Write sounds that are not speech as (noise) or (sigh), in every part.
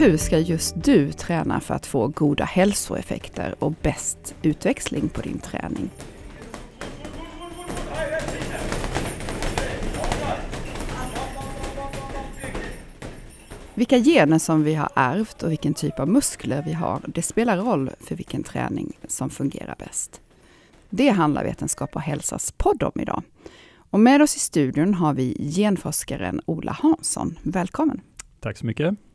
Hur ska just du träna för att få goda hälsoeffekter och bäst utväxling på din träning? Vilka gener som vi har ärvt och vilken typ av muskler vi har, det spelar roll för vilken träning som fungerar bäst. Det handlar Vetenskap och hälsas podd om idag. Och med oss i studion har vi genforskaren Ola Hansson. Välkommen! Tack så mycket!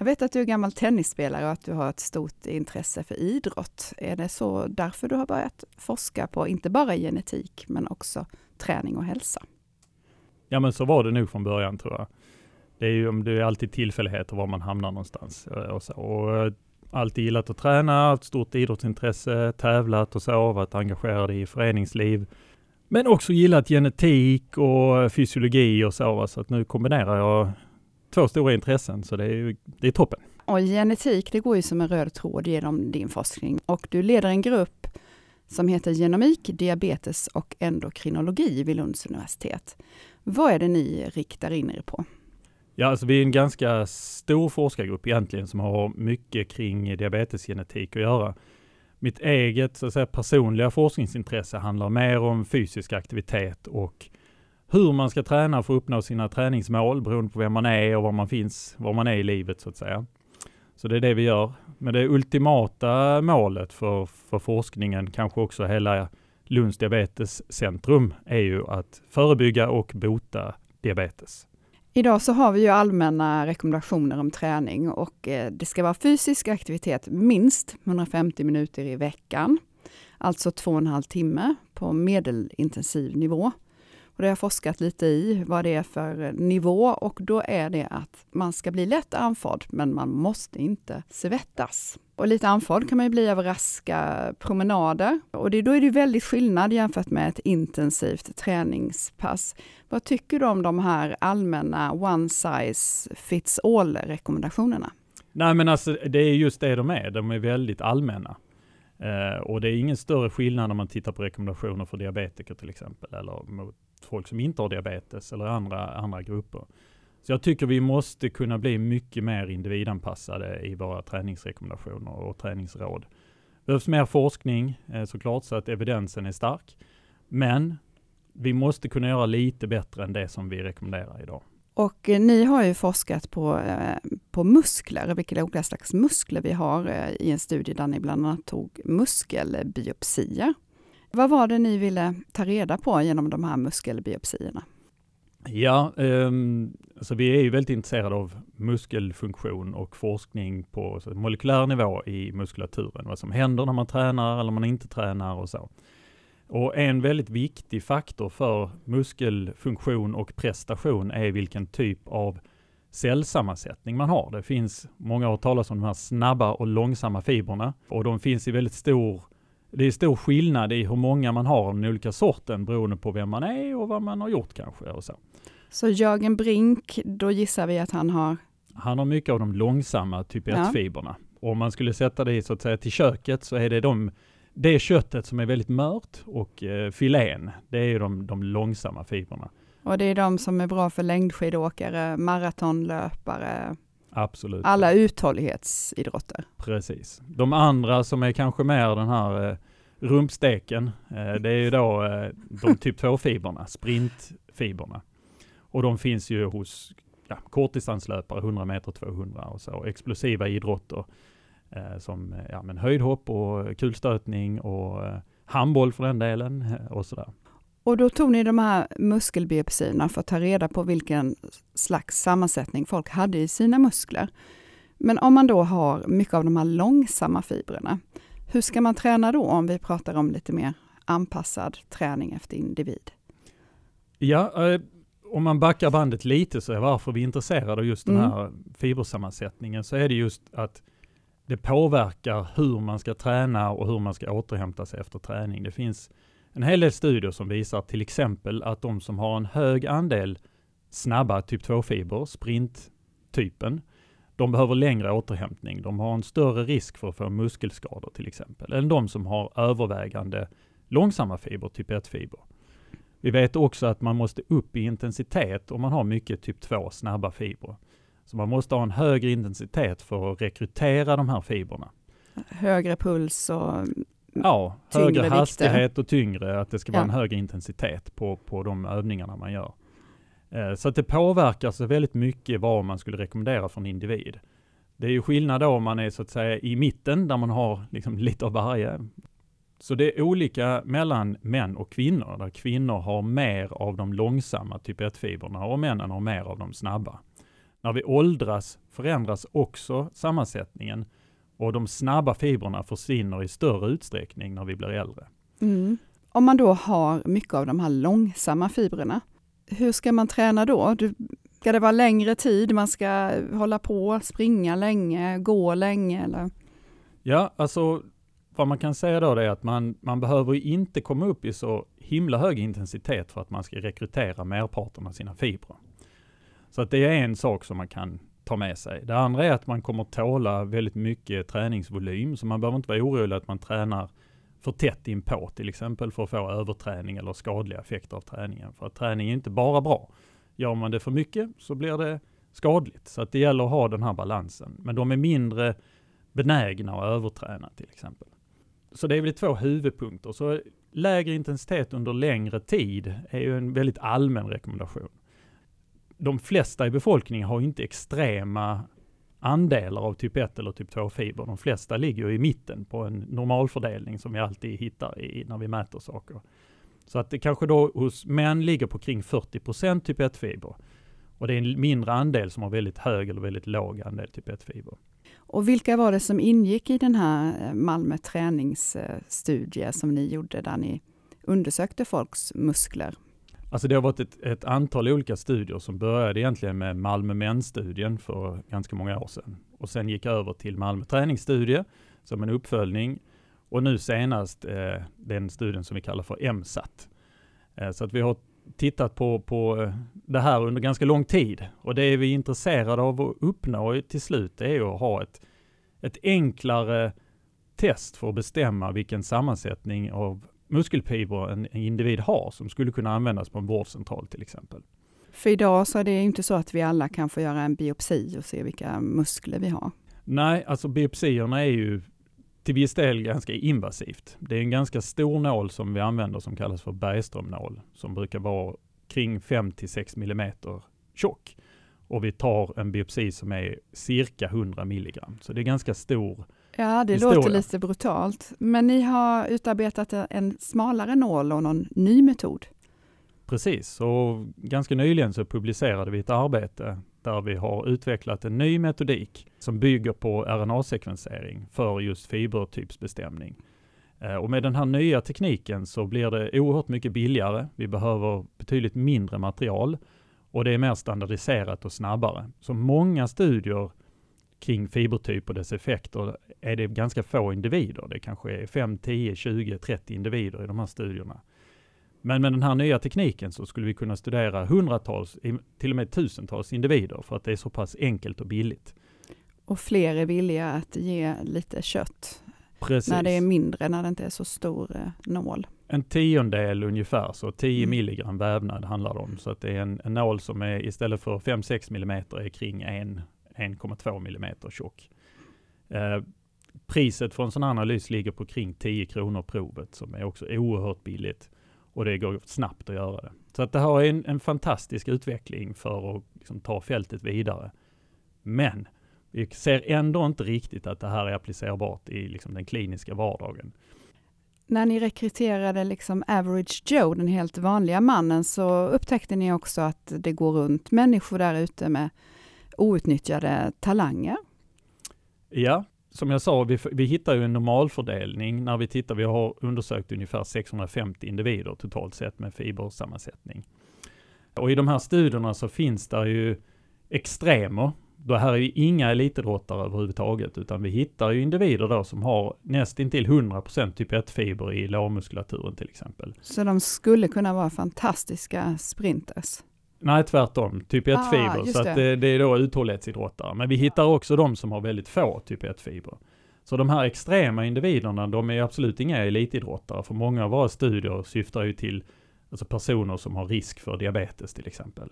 Jag vet att du är gammal tennisspelare och att du har ett stort intresse för idrott. Är det så därför du har börjat forska på inte bara genetik, men också träning och hälsa? Ja, men så var det nog från början tror jag. Det är ju det är alltid tillfälligheter var man hamnar någonstans eh, och så. Och eh, alltid gillat att träna, haft stort idrottsintresse, tävlat och så, varit engagerad i föreningsliv. Men också gillat genetik och eh, fysiologi och så, så att nu kombinerar jag två stora intressen, så det är, det är toppen. Och genetik, det går ju som en röd tråd genom din forskning och du leder en grupp som heter Genomik, diabetes och endokrinologi vid Lunds universitet. Vad är det ni riktar in er på? Ja, alltså vi är en ganska stor forskargrupp egentligen som har mycket kring diabetesgenetik att göra. Mitt eget så att säga, personliga forskningsintresse handlar mer om fysisk aktivitet och hur man ska träna för att uppnå sina träningsmål beroende på vem man är och var man finns, var man är i livet så att säga. Så det är det vi gör. Men det ultimata målet för, för forskningen, kanske också hela Lunds diabetescentrum, är ju att förebygga och bota diabetes. Idag så har vi ju allmänna rekommendationer om träning och eh, det ska vara fysisk aktivitet minst 150 minuter i veckan. Alltså två och en halv timme på medelintensiv nivå. Och det har jag forskat lite i vad det är för eh, nivå och då är det att man ska bli lätt andfådd men man måste inte svettas. Och lite andfådd kan man ju bli av raska promenader. Och det, då är det väldigt skillnad jämfört med ett intensivt träningspass. Vad tycker du om de här allmänna one size fits all rekommendationerna? Nej men alltså det är just det de är, de är väldigt allmänna. Eh, och det är ingen större skillnad när man tittar på rekommendationer för diabetiker till exempel, eller mot folk som inte har diabetes eller andra, andra grupper. Så jag tycker vi måste kunna bli mycket mer individanpassade i våra träningsrekommendationer och träningsråd. Det behövs mer forskning eh, såklart så att evidensen är stark. Men vi måste kunna göra lite bättre än det som vi rekommenderar idag. Och eh, ni har ju forskat på, eh, på muskler, vilka olika slags muskler vi har i en studie där ni bland annat tog muskelbiopsier. Vad var det ni ville ta reda på genom de här muskelbiopsierna? Ja, eh, alltså vi är ju väldigt intresserade av muskelfunktion och forskning på molekylär nivå i muskulaturen. Vad som händer när man tränar eller man inte tränar och så. Och en väldigt viktig faktor för muskelfunktion och prestation är vilken typ av cellsammansättning man har. Det finns, många har talat om de här snabba och långsamma fibrerna och de finns i väldigt stor det är stor skillnad i hur många man har av den olika sorten beroende på vem man är och vad man har gjort kanske. Och så. så Jörgen Brink, då gissar vi att han har? Han har mycket av de långsamma typ 1-fibrerna. Ja. Om man skulle sätta det så att säga till köket så är det de, det köttet som är väldigt mört och eh, filén, det är de, de långsamma fibrerna. Och det är de som är bra för längdskidåkare, maratonlöpare, Absolut. Alla uthållighetsidrotter. Precis. De andra som är kanske mer den här eh, rumpsteken, eh, det är ju då eh, de typ 2-fibrerna, sprintfibrerna. Och de finns ju hos ja, kortdistanslöpare, 100 meter, 200 och så, explosiva idrotter eh, som ja, men höjdhopp och kulstötning och eh, handboll för den delen eh, och sådär. Och då tog ni de här muskelbiopsierna för att ta reda på vilken slags sammansättning folk hade i sina muskler. Men om man då har mycket av de här långsamma fibrerna, hur ska man träna då om vi pratar om lite mer anpassad träning efter individ? Ja, eh, om man backar bandet lite så är varför vi är intresserade av just den mm. här mm. fibersammansättningen så är det just att det påverkar hur man ska träna och hur man ska återhämta sig efter träning. Det finns en hel del studier som visar till exempel att de som har en hög andel snabba typ 2-fiber, sprinttypen, de behöver längre återhämtning. De har en större risk för att få muskelskador till exempel, än de som har övervägande långsamma fiber, typ 1-fiber. Vi vet också att man måste upp i intensitet om man har mycket typ 2 snabba fibrer. Så man måste ha en högre intensitet för att rekrytera de här fibrerna. Högre puls och Ja, högre hastighet och tyngre, att det ska vara Ja. en högre intensitet på, på de övningarna man gör. Eh, Så att det påverkar så väldigt mycket vad man skulle rekommendera för en individ. Det är ju skillnad då om man är så att säga i mitten där man har liksom (laughs) lite av varje. Så det är olika mellan män och kvinnor, där kvinnor har mer av de långsamma typ 1-fibrerna och männen har mer av de snabba. När vi åldras förändras också sammansättningen och de snabba fibrerna försvinner i större utsträckning när vi blir äldre. Mm. Om man då har mycket av de här långsamma fibrerna, hur ska man träna då? Du, ska det vara längre tid, man ska hålla på, springa länge, gå länge eller? Ja, alltså vad man kan säga då är att man, man behöver inte komma upp i så himla hög intensitet för att man ska rekrytera merparten av sina fibrer. Så att det är en sak som man kan ta med sig. Det andra är att man kommer tåla väldigt mycket träningsvolym, så man behöver inte vara orolig att man tränar för tätt inpå till exempel för att få överträning eller skadliga effekter av träningen. För att träning är inte bara bra. Gör man det för mycket så blir det skadligt. Så att det gäller att ha den här balansen. Men de är mindre benägna att överträna till exempel. Så det är väl två huvudpunkter. Så lägre intensitet under längre tid är ju en väldigt allmän rekommendation. De flesta i befolkningen har inte extrema andelar av typ 1 eller typ 2-fiber. De flesta ligger ju i mitten på en normalfördelning som vi alltid hittar i, när vi mäter saker. Så att det kanske då hos män ligger på kring 40 typ 1-fiber. Och det är en mindre andel som har väldigt hög eller väldigt låg andel typ 1-fiber. Och vilka var det som ingick i den här eh, Malmö träningsstudie eh, som ni gjorde där ni undersökte folks muskler? Alltså det har varit ett, ett antal olika studier som började egentligen med Malmö män-studien för ganska många år sedan. Och sen gick över till Malmö träningsstudie som en uppföljning. Och nu senast eh, den studien som vi kallar för MSAT. Eh, så att vi har tittat på, på eh, det här under ganska lång tid. Och det vi är intresserade av att uppnå till slut är att ha ett, ett enklare test för att bestämma vilken sammansättning av muskelfibrer en individ har som skulle kunna användas på en vårdcentral till exempel. För idag så är det inte så att vi alla kan få göra en biopsi och se vilka muskler vi har. Nej, alltså biopsierna är ju till viss del ganska invasivt. Det är en ganska stor nål som vi använder som kallas för Bergströmnål som brukar vara kring 5 till 6 millimeter tjock. Och vi tar en biopsi som är cirka 100 milligram. Så det är ganska stor. Ja, det Historia. låter lite brutalt. Men ni har utarbetat en smalare nål och någon ny metod. Precis, och ganska nyligen så publicerade vi ett arbete där vi har utvecklat en ny metodik som bygger på RNA-sekvensering för just fibertypsbestämning. Eh, Och med den här nya tekniken så blir det oerhört mycket billigare. Vi behöver betydligt mindre material och det är mer standardiserat och snabbare. Så många studier kring fibertyp och dess effekter är det ganska få individer. Det kanske är 5, 10, 20, 30 individer i de här studierna. Men med den här nya tekniken så skulle vi kunna studera hundratals, till och med tusentals individer för att det är så pass enkelt och billigt. Och fler är villiga att ge lite kött Precis. när det är mindre, när det inte är så stor eh, nål. En tiondel ungefär, så 10 Mm. milligram vävnad handlar det om. Så att det är en, en nål som är istället för 5-6 millimeter är kring en- 1,2 millimeter tjock. Eh, priset för en sån här analys ligger på kring 10 kronor provet som är också oerhört billigt. Och det går snabbt att göra det. Så att det här är en, en fantastisk utveckling för att liksom ta fältet vidare. Men vi ser ändå inte riktigt att det här är applicerbart i liksom den kliniska vardagen. När ni rekryterade liksom average Joe, den helt vanliga mannen, så upptäckte ni också att det går runt människor där ute med outnyttjade talanger. Ja, som jag sa, vi, vi hittar ju en normalfördelning när vi tittar. Vi har undersökt ungefär 650 individer totalt sett med fibersammansättning. Och i de här studierna så finns det ju extremer. Det här är ju inga elitidrottare överhuvudtaget, utan vi hittar ju individer då som har nästintill 100% typ 1-fiber i lårmuskulaturen till exempel. Så de skulle kunna vara fantastiska sprinters. Nej, tvärtom. Typ Ah, 1-fiber. just så det. det, det är då uthållighetsidrottare. Men vi hittar också de som har väldigt få typ 1-fiber. Så de här extrema individerna, de är absolut inga elitidrottare. För många av våra studier syftar ju till alltså personer som har risk för diabetes till exempel.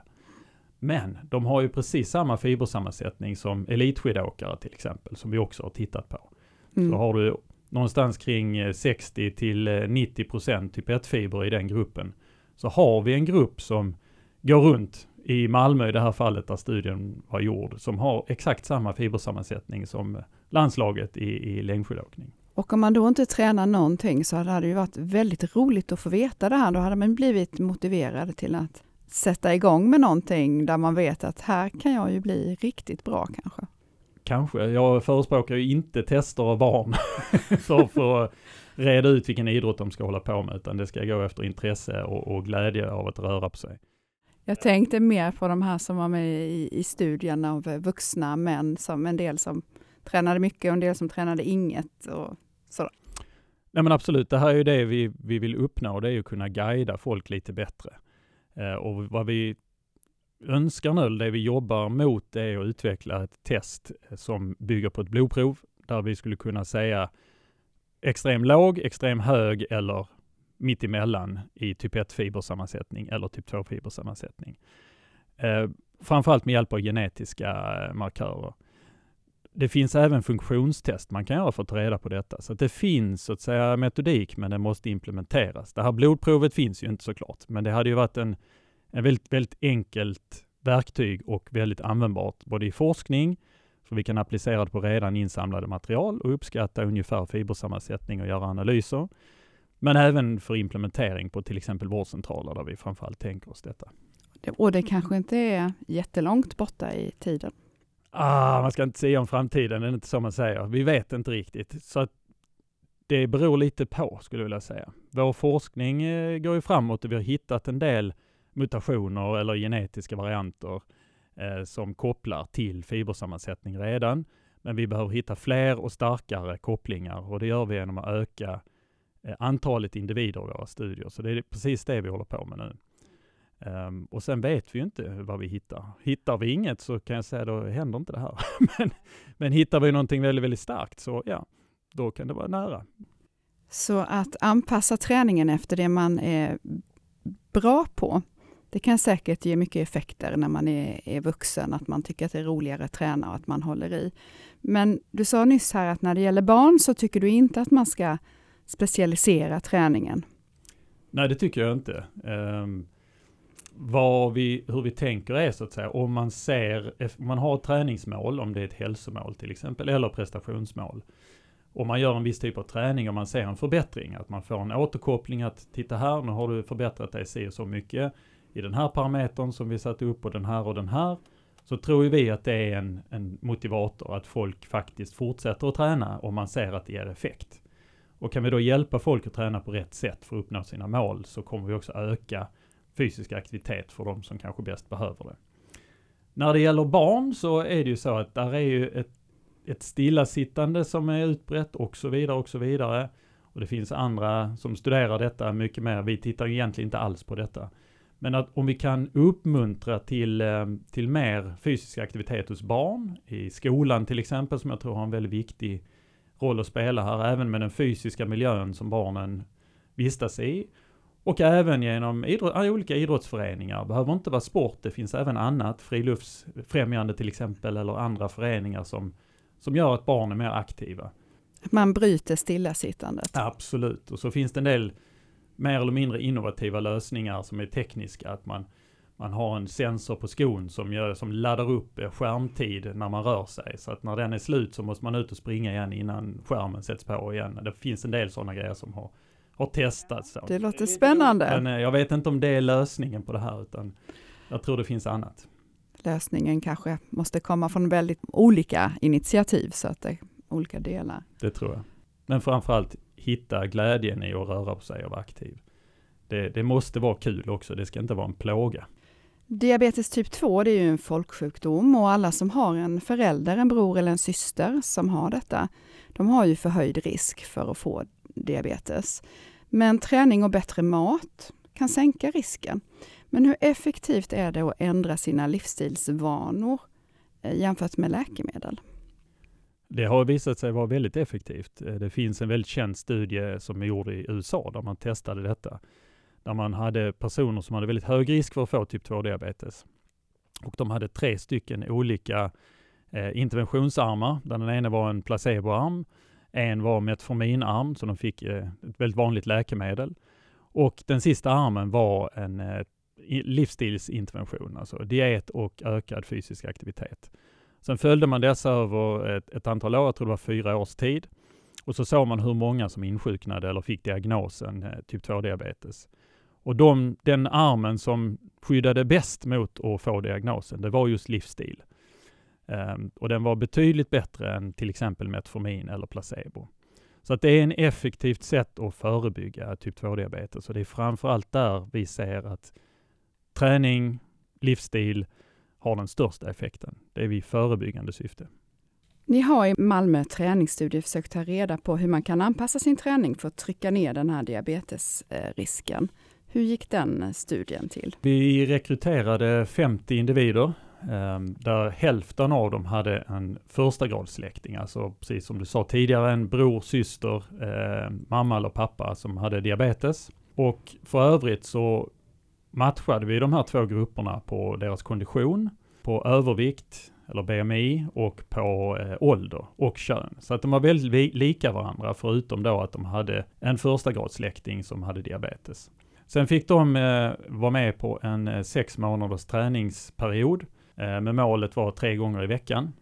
Men de har ju precis samma fibersammansättning som elitskidåkare till exempel, som vi också har tittat på. Mm. Så har du någonstans kring 60 eh, till 90 eh, procent typ 1-fiber i den gruppen. Så har vi en grupp som går runt i Malmö i det här fallet där studien var gjord, som har exakt samma fibersammansättning som landslaget i, i längdskidåkning. Och om man då inte tränar någonting så hade det ju varit väldigt roligt att få veta det här. Då hade man blivit motiverad till att sätta igång med någonting där man vet att här kan jag ju bli riktigt bra kanske. Kanske. Jag förespråkar ju inte tester av barn för, (laughs) för att reda ut vilken idrott de ska hålla på med, utan det ska gå efter intresse och, och glädje av att röra på sig. Jag tänkte mer på de här som var med i, i studien av vuxna män, som en del som tränade mycket och en del som tränade inget. Och sådär. Nej men absolut, det här är ju det vi, vi vill uppnå, det är ju att kunna guida folk lite bättre. Eh, och vad vi önskar nu, det vi jobbar mot, det är att utveckla ett test som bygger på ett blodprov, där vi skulle kunna säga extrem låg, extrem hög eller mitt emellan i typ 1-fibersammansättning eller typ 2-fibersammansättning. Eh, framförallt med hjälp av genetiska eh, markörer. Det finns även funktionstest man kan göra för att ta reda på detta. Så det finns så att säga metodik, men den måste implementeras. Det här blodprovet finns ju inte såklart, men det hade ju varit en, en väldigt, väldigt enkelt verktyg och väldigt användbart både i forskning, för vi kan applicera det på redan insamlade material och uppskatta ungefär fibersammansättning och göra analyser. Men även för implementering på till exempel vårdcentraler där vi framförallt tänker oss detta. Och det kanske inte är jättelångt borta i tiden? Ah, man ska inte säga om framtiden, det är inte så man säger. Vi vet inte riktigt. Så det beror lite på, skulle jag vilja säga. Vår forskning eh, går ju framåt och vi har hittat en del mutationer eller genetiska varianter eh, som kopplar till fibersammansättning redan. Men vi behöver hitta fler och starkare kopplingar och det gör vi genom att öka Eh, antalet individer i våra studier. Så det är precis det vi håller på med nu. Um, och sen vet vi ju inte vad vi hittar. Hittar vi inget så kan jag säga då händer inte det här. (laughs) men, men hittar vi någonting väldigt, väldigt starkt så ja, då kan det vara nära. Så att anpassa träningen efter det man är bra på, det kan säkert ge mycket effekter när man är, är vuxen, att man tycker att det är roligare att träna och att man håller i. Men du sa nyss här att när det gäller barn så tycker du inte att man ska specialisera träningen. Nej, det tycker jag inte. Um, vad vi, hur vi tänker är så att säga, om man ser, om man har ett träningsmål, om det är ett hälsomål till exempel, eller prestationsmål. Om man gör en viss typ av träning och man ser en förbättring, att man får en återkoppling att titta här, nu har du förbättrat dig si och så mycket i den här parametern som vi satte upp och den här och den här. Så tror vi att det är en, en motivator, att folk faktiskt fortsätter att träna om man ser att det ger effekt. Och kan vi då hjälpa folk att träna på rätt sätt för att uppnå sina mål så kommer vi också öka fysisk aktivitet för de som kanske bäst behöver det. När det gäller barn så är det ju så att där är ju ett, ett stillasittande som är utbrett och så vidare och så vidare. Och det finns andra som studerar detta mycket mer. Vi tittar ju egentligen inte alls på detta. Men att om vi kan uppmuntra till, eh, till mer fysisk aktivitet hos barn, i skolan till exempel, som jag tror har en väldigt viktig roll att spela här, även med den fysiska miljön som barnen vistas i. Och även genom idrott, olika idrottsföreningar. Behöver inte vara sport, det finns även annat, friluftsfrämjande till exempel, eller andra föreningar som, som gör att barn är mer aktiva. Man bryter stillasittandet. Absolut, och så finns det en del mer eller mindre innovativa lösningar som är tekniska, att man, man har en sensor på skon som, gör, som laddar upp skärmtid när man rör sig. Så att när den är slut så måste man ut och springa igen innan skärmen sätts på igen. Det finns en del sådana grejer som har har testats. Det låter spännande. Men eh, jag vet inte om det är lösningen på det här, utan jag tror det finns annat. Lösningen kanske måste komma från väldigt olika initiativ, så att det är olika delar. Det tror jag. Men framförallt hitta glädjen i att röra på sig och vara aktiv. Det, det måste vara kul också, det ska inte vara en plåga. Diabetes typ 2 det är ju en folksjukdom och alla som har en förälder, en bror eller en syster som har detta, de har ju förhöjd risk för att få diabetes. Men träning och bättre mat kan sänka risken. Men hur effektivt är det att ändra sina livsstilsvanor eh, jämfört med läkemedel? Det har visat sig vara väldigt effektivt. Eh, det finns en väldigt känd studie som är gjord i USA där man testade detta. Där man hade personer som hade väldigt hög risk för att få typ 2-diabetes. Och de hade tre stycken olika eh, interventionsarmar, där den ena var en placeboarm, en var metforminarm, så de fick eh, ett väldigt vanligt läkemedel. Och den sista armen var en eh, livsstilsintervention, alltså diet och ökad fysisk aktivitet. Sen följde man dessa över ett, ett antal år, jag tror det var fyra års tid. Och så såg man hur många som insjuknade eller fick diagnosen eh, typ 2-diabetes. Och de, den armen som skyddade bäst mot att få diagnosen, det var just livsstil. Um, och den var betydligt bättre än till exempel Metformin eller placebo. Så att det är en effektivt sätt att förebygga typ 2-diabetes och det är framförallt där vi ser att träning, livsstil har den största effekten. Det är vid förebyggande syfte. Ni har i Malmö träningsstudie försökt ta reda på hur man kan anpassa sin träning för att trycka ner den här diabetesrisken. Hur gick den eh, studien till? Vi rekryterade 50 individer ehm, där hälften av dem hade en förstagradssläkting, alltså precis som du sa tidigare, en bror, syster, ehm, mamma eller pappa som hade diabetes. Och för övrigt så matchade vi de här två grupperna på deras kondition, på övervikt, eller BMI, och på eh, ålder och kön. Så att de var väldigt lika varandra, förutom då att de hade en första som hade diabetes. Sen fick de eh, vara med på en eh, sex månaders träningsperiod, eh, med målet var tre gånger i veckan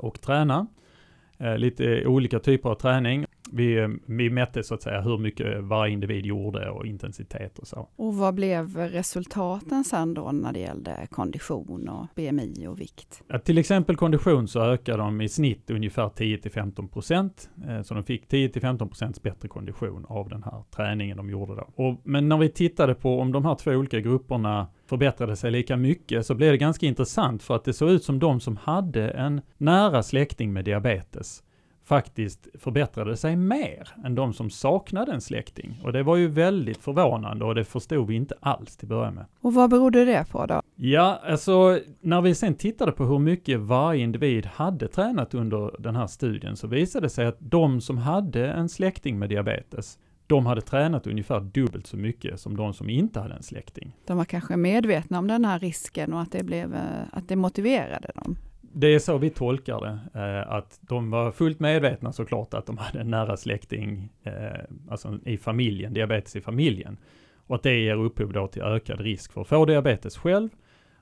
och träna. Eh, lite olika typer av träning vi, vi mätte så att säga hur mycket varje individ gjorde och intensitet och så. Och vad blev resultaten sen då när det gällde kondition och BMI och vikt? Ja, till exempel kondition så ökade de i snitt ungefär 10-15 procent. Eh, så de fick 10-15 procents bättre kondition av den här träningen de gjorde då. Och, men när vi tittade på om de här två olika grupperna förbättrade sig lika mycket så blev det ganska intressant för att det såg ut som de som hade en nära släkting med diabetes faktiskt förbättrade sig mer än de som saknade en släkting. Och det var ju väldigt förvånande och det förstod vi inte alls till början med. Och vad berodde det på då? Ja, alltså när vi sen tittade på hur mycket varje individ hade tränat under den här studien så visade det sig att de som hade en släkting med diabetes, de hade tränat ungefär dubbelt så mycket som de som inte hade en släkting. De var kanske medvetna om den här risken och att det, blev, eh, att det motiverade dem? Det är så vi tolkar det, eh, att de var fullt medvetna såklart att de hade en nära släkting, eh, alltså i familjen, diabetes i familjen. Och att det ger upphov då till ökad risk för att få diabetes själv.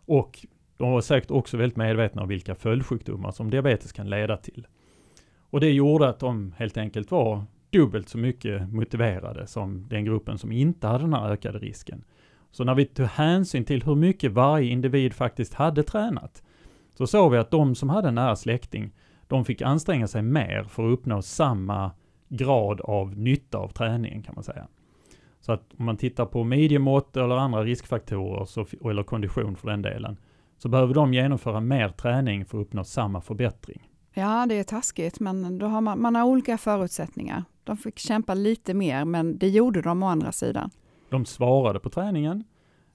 Och de var säkert också väldigt medvetna om vilka följdsjukdomar som diabetes kan leda till. Och det gjorde att de helt enkelt var dubbelt så mycket motiverade som den gruppen som inte hade den här ökade risken. Så när vi tog hänsyn till hur mycket varje individ faktiskt hade tränat, så såg vi att de som hade en nära släkting, de fick anstränga sig mer för att uppnå samma grad av nytta av träningen kan man säga. Så att om man tittar på midjemått eller andra riskfaktorer, så, eller kondition för den delen, så behöver de genomföra mer träning för att uppnå samma förbättring. Ja, det är taskigt, men då har man, man har olika förutsättningar. De fick kämpa lite mer, men det gjorde de å andra sidan. De svarade på träningen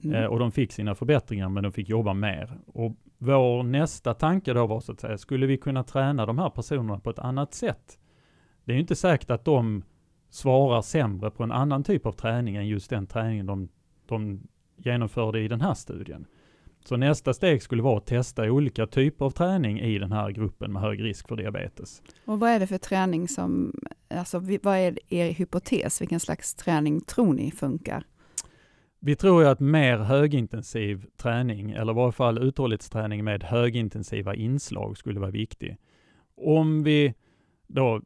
mm. Eh, och de fick sina förbättringar, men de fick jobba mer. Och vår nästa tanke då var så att säga, skulle vi kunna träna de här personerna på ett annat sätt? Det är ju inte säkert att de svarar sämre på en annan typ av träning än just den träningen de, de genomförde i den här studien. Så nästa steg skulle vara att testa olika typer av träning i den här gruppen med hög risk för diabetes. Och vad är det för träning som, alltså vad är er hypotes? Vilken slags träning tror ni funkar? Vi tror ju att mer högintensiv träning, eller i varje fall uthållighetsträning med högintensiva inslag skulle vara viktig. Om vi då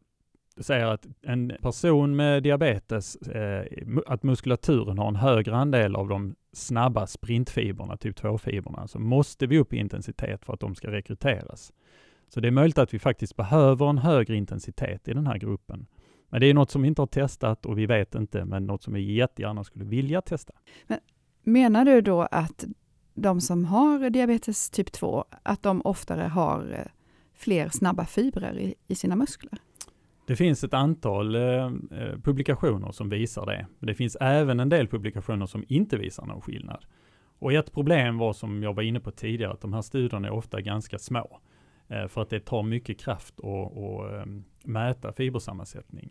säger att en person med diabetes, eh, att muskulaturen har en högre andel av de snabba sprintfibrerna, typ 2-fibrerna, så måste vi upp i intensitet för att de ska rekryteras. Så det är möjligt att vi faktiskt behöver en högre intensitet i den här gruppen. Men det är något som vi inte har testat och vi vet inte, men något som vi jättegärna skulle vilja testa. Men menar du då att de som har diabetes typ 2, att de oftare har eh, fler snabba fibrer i, i sina muskler? Det finns ett antal eh, eh, publikationer som visar det. Men det finns även en del publikationer som inte visar någon skillnad. Och ett problem var som jag var inne på tidigare, att de här studierna är ofta ganska små. Eh, för att det tar mycket kraft att ehm, mäta fibersammansättning.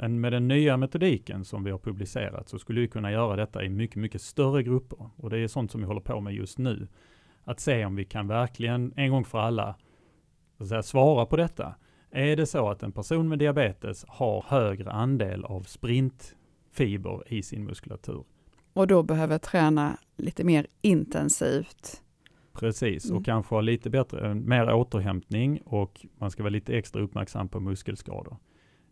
Men med den nya metodiken som vi har publicerat så skulle vi kunna göra detta i mycket, mycket större grupper. Och det är sånt som vi håller på med just nu. att se om vi kan verkligen en gång för alla säga, svara på detta. Är det så att en person med diabetes har högre andel av sprintfiber i sin muskulatur? Och då behöver träna lite mer intensivt. Precis, och Mm. kanske ha lite bättre, mer återhämtning och man ska vara lite extra uppmärksam på muskelskador.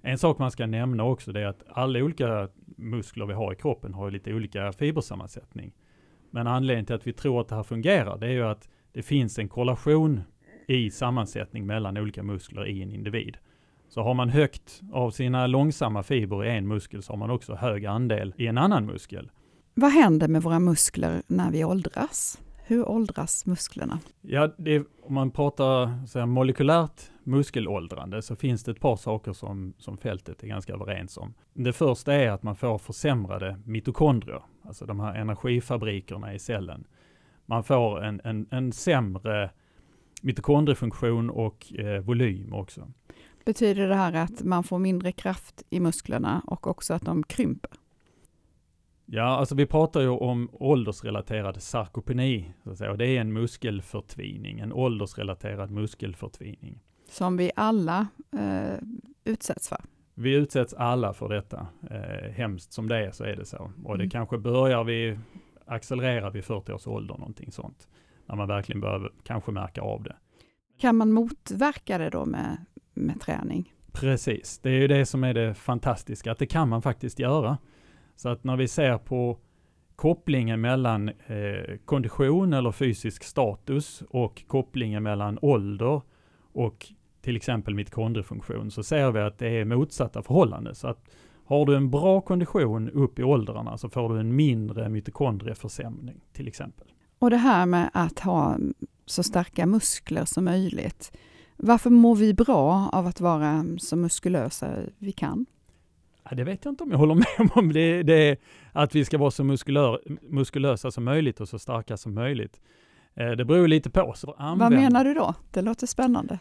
En sak man ska nämna också det är att alla olika muskler vi har i kroppen har lite olika fibersammansättning. Men anledningen till att vi tror att det här fungerar, det är ju att det finns en korrelation i sammansättning mellan olika muskler i en individ. Så har man högt av sina långsamma fiber i en muskel så har man också hög andel i en annan muskel. Vad händer med våra muskler när vi åldras? Hur åldras musklerna? Ja, är- om man pratar så här, molekylärt muskelåldrande så finns det ett par saker som, som fältet är ganska överens om. Det första är att man får försämrade mitokondrier, alltså de här energifabrikerna i cellen. Man får en, en, en sämre mitokondriefunktion och eh, volym också. Betyder det här att man får mindre kraft i musklerna och också att de krymper? Ja, alltså vi pratar ju om åldersrelaterad sarkopeni, så att säga, och det är en muskelförtvining, en åldersrelaterad muskelförtvining. Som vi alla eh, utsätts för. Vi utsätts alla för detta. Eh, hemskt som det är så är det så. Och det Mm. kanske börjar vid, accelererar vid 40 års ålder, någonting sånt. När man verkligen behöver kanske märka av det. Kan man motverka det då med, med träning? Precis, det är ju det som är det fantastiska, att det kan man faktiskt göra. Så att när vi ser på kopplingen mellan eh, kondition eller fysisk status och kopplingen mellan ålder och till exempel mitokondriefunktion så ser vi att det är motsatta förhållanden. Så att har du en bra kondition upp i åldrarna så får du en mindre mitokondrieförsämring till exempel. Och det här med att ha så starka muskler som möjligt. Varför mår vi bra av att vara så muskulösa vi kan? Ja, det vet jag inte om jag håller med om. Det, det är att vi ska vara så muskulör, muskulösa som möjligt och så starka som möjligt. Eh, det beror lite på. Så Vad använd- menar du då? Det låter spännande.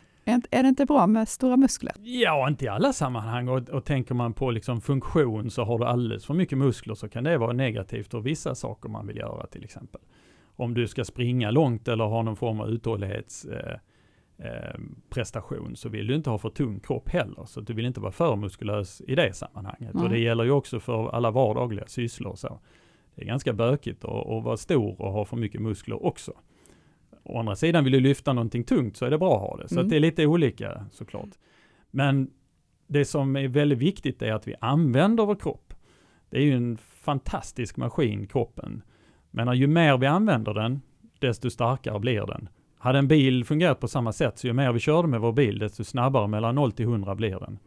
Är det inte bra med stora muskler? Ja, inte i alla sammanhang. Och, och tänker man på liksom funktion så har du alldeles för mycket muskler så kan det vara negativt och vissa saker man vill göra till exempel. Om du ska springa långt eller ha någon form av uthållighetsprestation eh, eh, prestation så vill du inte ha för tung kropp heller. Så du vill inte vara för muskulös i det sammanhanget. Och det gäller ju också för alla vardagliga sysslor. Så. Det är ganska bökigt att, att vara stor och ha för mycket muskler också. Å andra sidan vill du lyfta någonting tungt så är det bra att ha det. Så Mm. det är lite olika såklart. Men det som är väldigt viktigt är att vi använder vår kropp. Det är ju en fantastisk maskin, kroppen. Men ju mer vi använder den, desto starkare blir den. Hade en bil fungerat på samma sätt, så ju mer vi körde med vår bil, desto snabbare mellan 0 till 100 blir den.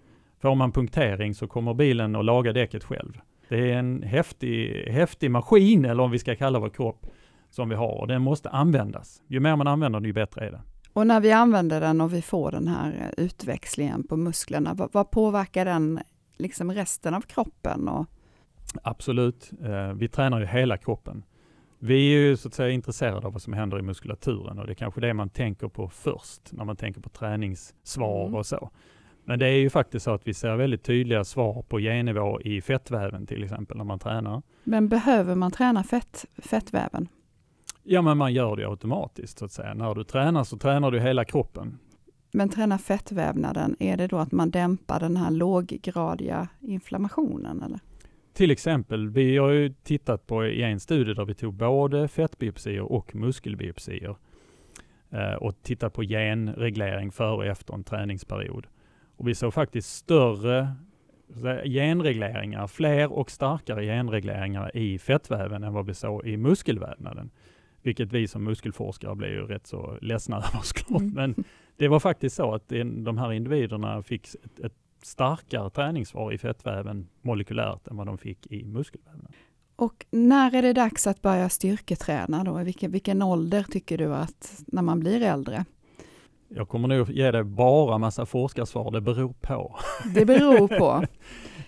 Får man punktering så kommer bilen att laga däcket själv. Det är en häftig, häftig maskin, eller om vi ska kalla vår kropp, som vi har. Och den måste användas. Ju mer man använder den, ju bättre är det. Och när vi använder den och vi får den här eh, utväxlingen på musklerna, vad, vad påverkar den liksom resten av kroppen? Och, Absolut. Eh, vi tränar ju hela kroppen. Vi är ju så att säga intresserade av vad som händer i muskulaturen och det är kanske det man tänker på först när man tänker på träningssvar Mm. och så. Men det är ju faktiskt så att vi ser väldigt tydliga svar på gennivå i fettväven till exempel när man tränar. men behöver man träna fett, fettväven? Ja, men man gör det automatiskt så att säga. När du tränar så tränar du hela kroppen. Men träna fettvävnaden, är det då att man dämpar den här låggradiga inflammationen? Eller? Till exempel, vi har ju tittat på i en studie där vi tog både fettbiopsier och muskelbiopsier eh, och tittat på genreglering före och efter en träningsperiod. Och vi såg faktiskt större genregleringar, fler och starkare genregleringar i fettväven än vad vi såg i muskelvävnaden. Vilket vi som muskelforskare blev ju rätt så ledsna (laughs) över såklart. Mm. Men det var faktiskt så att de här individerna fick ett, ett starkare träningssvar i fettväven molekylärt än vad de fick i muskelvävnaden. Och när är det dags att börja styrketräna då? Vilken, vilken ålder tycker du att när man blir äldre? Jag kommer nog ge dig bara massa forskarsvar, det beror på. Det beror på. (laughs)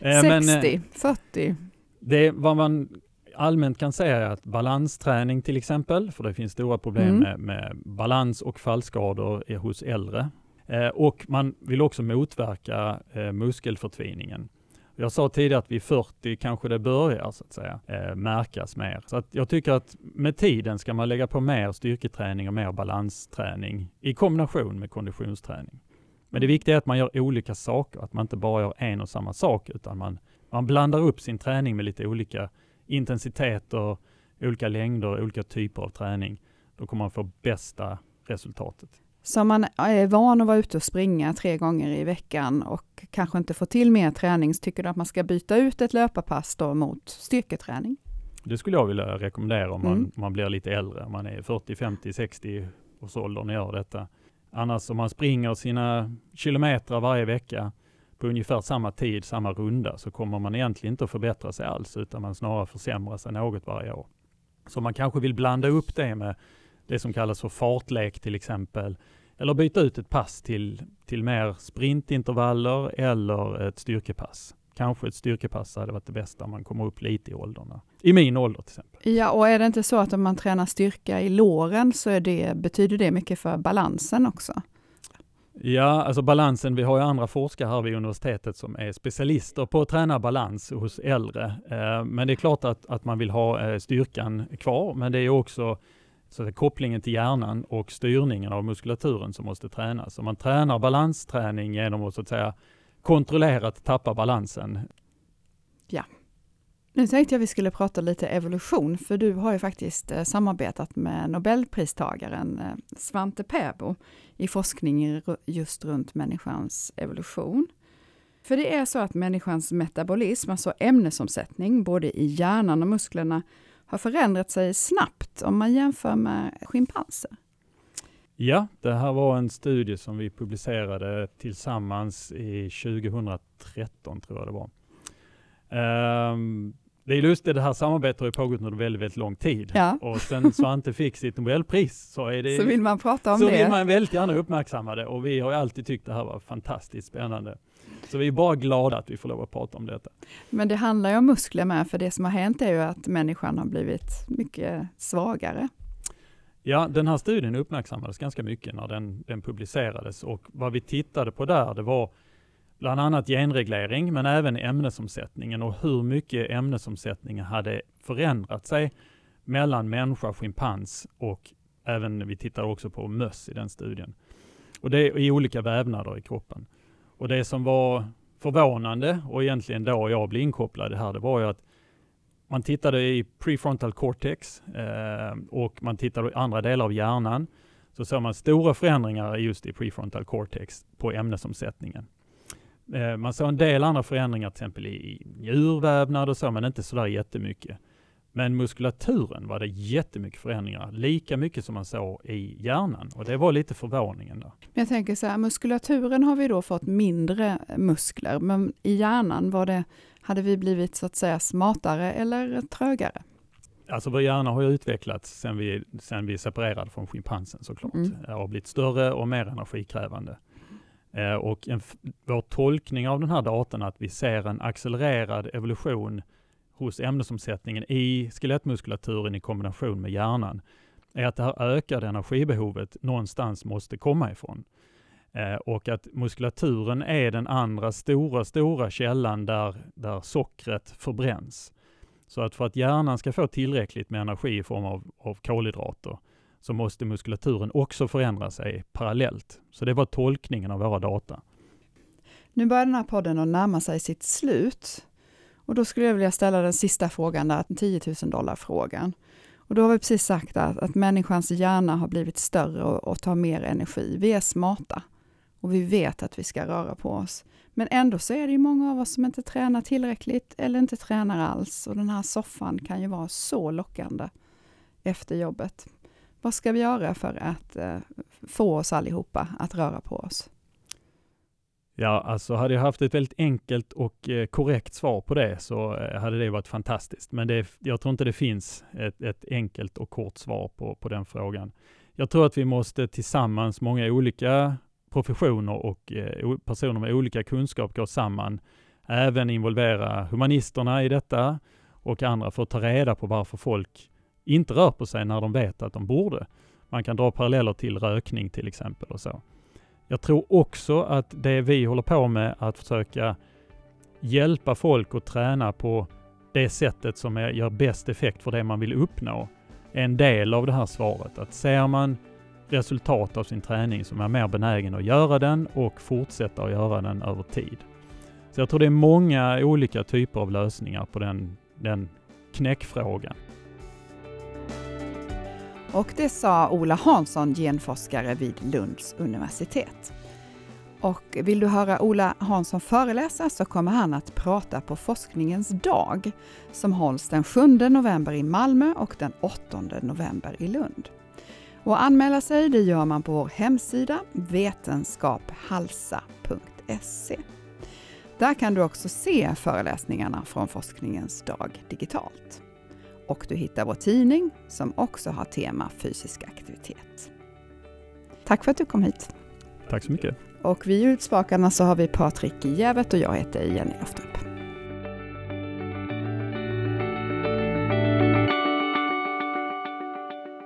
Eh, men, eh, 60, 40? Det vad man allmänt kan säga är att balansträning till exempel, för det finns stora problem Mm. med, med balans och fallskador hos äldre. Eh, och man vill också motverka eh, muskelförtviningen. Jag sa tidigare att vid 40 kanske det börjar så att säga eh, märkas mer. Så att jag tycker att med tiden ska man lägga på mer styrketräning och mer balansträning i kombination med konditionsträning. Men det viktiga är att man gör olika saker, att man inte bara gör en och samma sak utan man, man blandar upp sin träning med lite olika intensiteter, olika längder, olika typer av träning. Då kommer man få bästa resultatet. Så om man är van att vara ute och springa tre gånger i veckan och kanske inte får till mer träning, så tycker du att man ska byta ut ett löparpass då mot styrketräning? Det skulle jag vilja rekommendera om man, Mm. man blir lite äldre, man är 40, 50, 60 års åldern och gör detta. Annars om man springer sina kilometer varje vecka på ungefär samma tid, samma runda, så kommer man egentligen inte att förbättra sig alls, utan man snarare försämrar sig något varje år. Så man kanske vill blanda upp det med det som kallas för fartlek till exempel, eller byta ut ett pass till, till mer sprintintervaller eller ett styrkepass. Kanske ett styrkepass hade varit det bästa om man kommer upp lite i åldrarna. I min ålder till exempel. Ja, och är det inte så att om man tränar styrka i låren så det, betyder det mycket för balansen också? Ja, alltså balansen, vi har ju andra forskare här vid universitetet som är specialister på att träna balans hos äldre. Eh, Men det är klart att, att man vill ha eh, styrkan kvar, men det är också så att kopplingen till hjärnan och styrningen av muskulaturen som måste tränas. Så man tränar balansträning genom att så att säga kontrollerat tappa balansen. Nu tänkte jag vi skulle prata lite evolution, för du har ju faktiskt eh, samarbetat med Nobelpristagaren eh, Svante Pääbo i forskning just runt människans evolution. För det är så att människans metabolism, alltså ämnesomsättning, både i hjärnan och musklerna, har förändrat sig snabbt om man jämför med schimpanser. Ja, det här var en studie som vi publicerade tillsammans i 2013 tror jag det var. Ehm, det är lustigt, det här samarbetet har ju pågått under väldigt, väldigt lång tid. Ja. Och sen Svante fick sitt Nobelpris så är det Så vill man prata om så det. vill man väldigt gärna uppmärksamma det och vi har alltid tyckt det här var fantastiskt spännande. Så vi är bara glada att vi får lov att prata om detta. Men det handlar ju om muskler med, för det som har hänt är ju att människan har blivit mycket svagare. Ja, den här studien uppmärksammades ganska mycket när den, den publicerades och vad vi tittade på där, det var bland annat genreglering, men även ämnesomsättningen och hur mycket ämnesomsättningen hade förändrat sig mellan människa, schimpans och även, vi tittade också på möss i den studien. Och det är i olika vävnader i kroppen. Och det som var förvånande och egentligen då jag blev inkopplad det här, det var ju att man tittade i prefrontal cortex eh, och man tittade i andra delar av hjärnan. Så såg man stora förändringar just i prefrontal cortex på ämnesomsättningen. Eh, man såg en del andra förändringar till exempel i njurvävnad och så, men inte sådär jättemycket. Men muskulaturen var det jättemycket förändringar, lika mycket som man såg i hjärnan. Och det var lite förvåningen. Där. Men jag tänker så här, muskulaturen har vi då fått mindre muskler, men i hjärnan var det, hade vi blivit så att säga smartare eller trögare? Alltså vår hjärna har ju utvecklats sen vi, sen vi separerade från schimpansen såklart. Mm. Det har blivit större och mer energikrävande. Eh, och en, vår tolkning av den här datan, att vi ser en accelererad evolution hos ämnesomsättningen i skelettmuskulaturen i kombination med hjärnan, är att det här ökade energibehovet någonstans måste komma ifrån. Eh, och att muskulaturen är den andra stora, stora källan där, där sockret förbränns. Så att för att hjärnan ska få tillräckligt med energi i form av, av kolhydrater så måste muskulaturen också förändra sig parallellt. Så det var tolkningen av våra data. Nu börjar den här podden att närma sig sitt slut. Och då skulle jag vilja ställa den sista frågan, där, 10 000 dollar frågan. Och då har vi precis sagt att, att människans hjärna har blivit större och, och tar mer energi. Vi är smarta och vi vet att vi ska röra på oss. Men ändå så är det ju många av oss som inte tränar tillräckligt eller inte tränar alls. Och den här soffan kan ju vara så lockande efter jobbet. Vad ska vi göra för att eh, få oss allihopa att röra på oss? Ja, alltså hade jag haft ett väldigt enkelt och eh, korrekt svar på det så eh, hade det varit fantastiskt. Men det, jag tror inte det finns ett, ett enkelt och kort svar på, på den frågan. Jag tror att vi måste tillsammans, många olika professioner och eh, personer med olika kunskap gå samman, även involvera humanisterna i detta och andra för att ta reda på varför folk inte rör på sig när de vet att de borde. Man kan dra paralleller till rökning till exempel och så. Jag tror också att det vi håller på med att försöka hjälpa folk att träna på det sättet som gör bäst effekt för det man vill uppnå är en del av det här svaret. Att ser man resultat av sin träning som är mer benägen att göra den och fortsätta att göra den över tid. Så jag tror det är många olika typer av lösningar på den, den knäckfrågan. Och det sa Ola Hansson, genforskare vid Lunds universitet. Och vill du höra Ola Hansson föreläsa så kommer han att prata på Forskningens dag som hålls den 7 november i Malmö och den 8 november i Lund. Och anmäla sig det gör man på vår hemsida vetenskaphalsa.se. Där kan du också se föreläsningarna från Forskningens dag digitalt. Och du hittar vår tidning som också har tema fysisk aktivitet. Tack för att du kom hit. Tack så mycket. Och vid Ljudspakarna så har vi Patrik Jävet och jag heter Jenny Loften.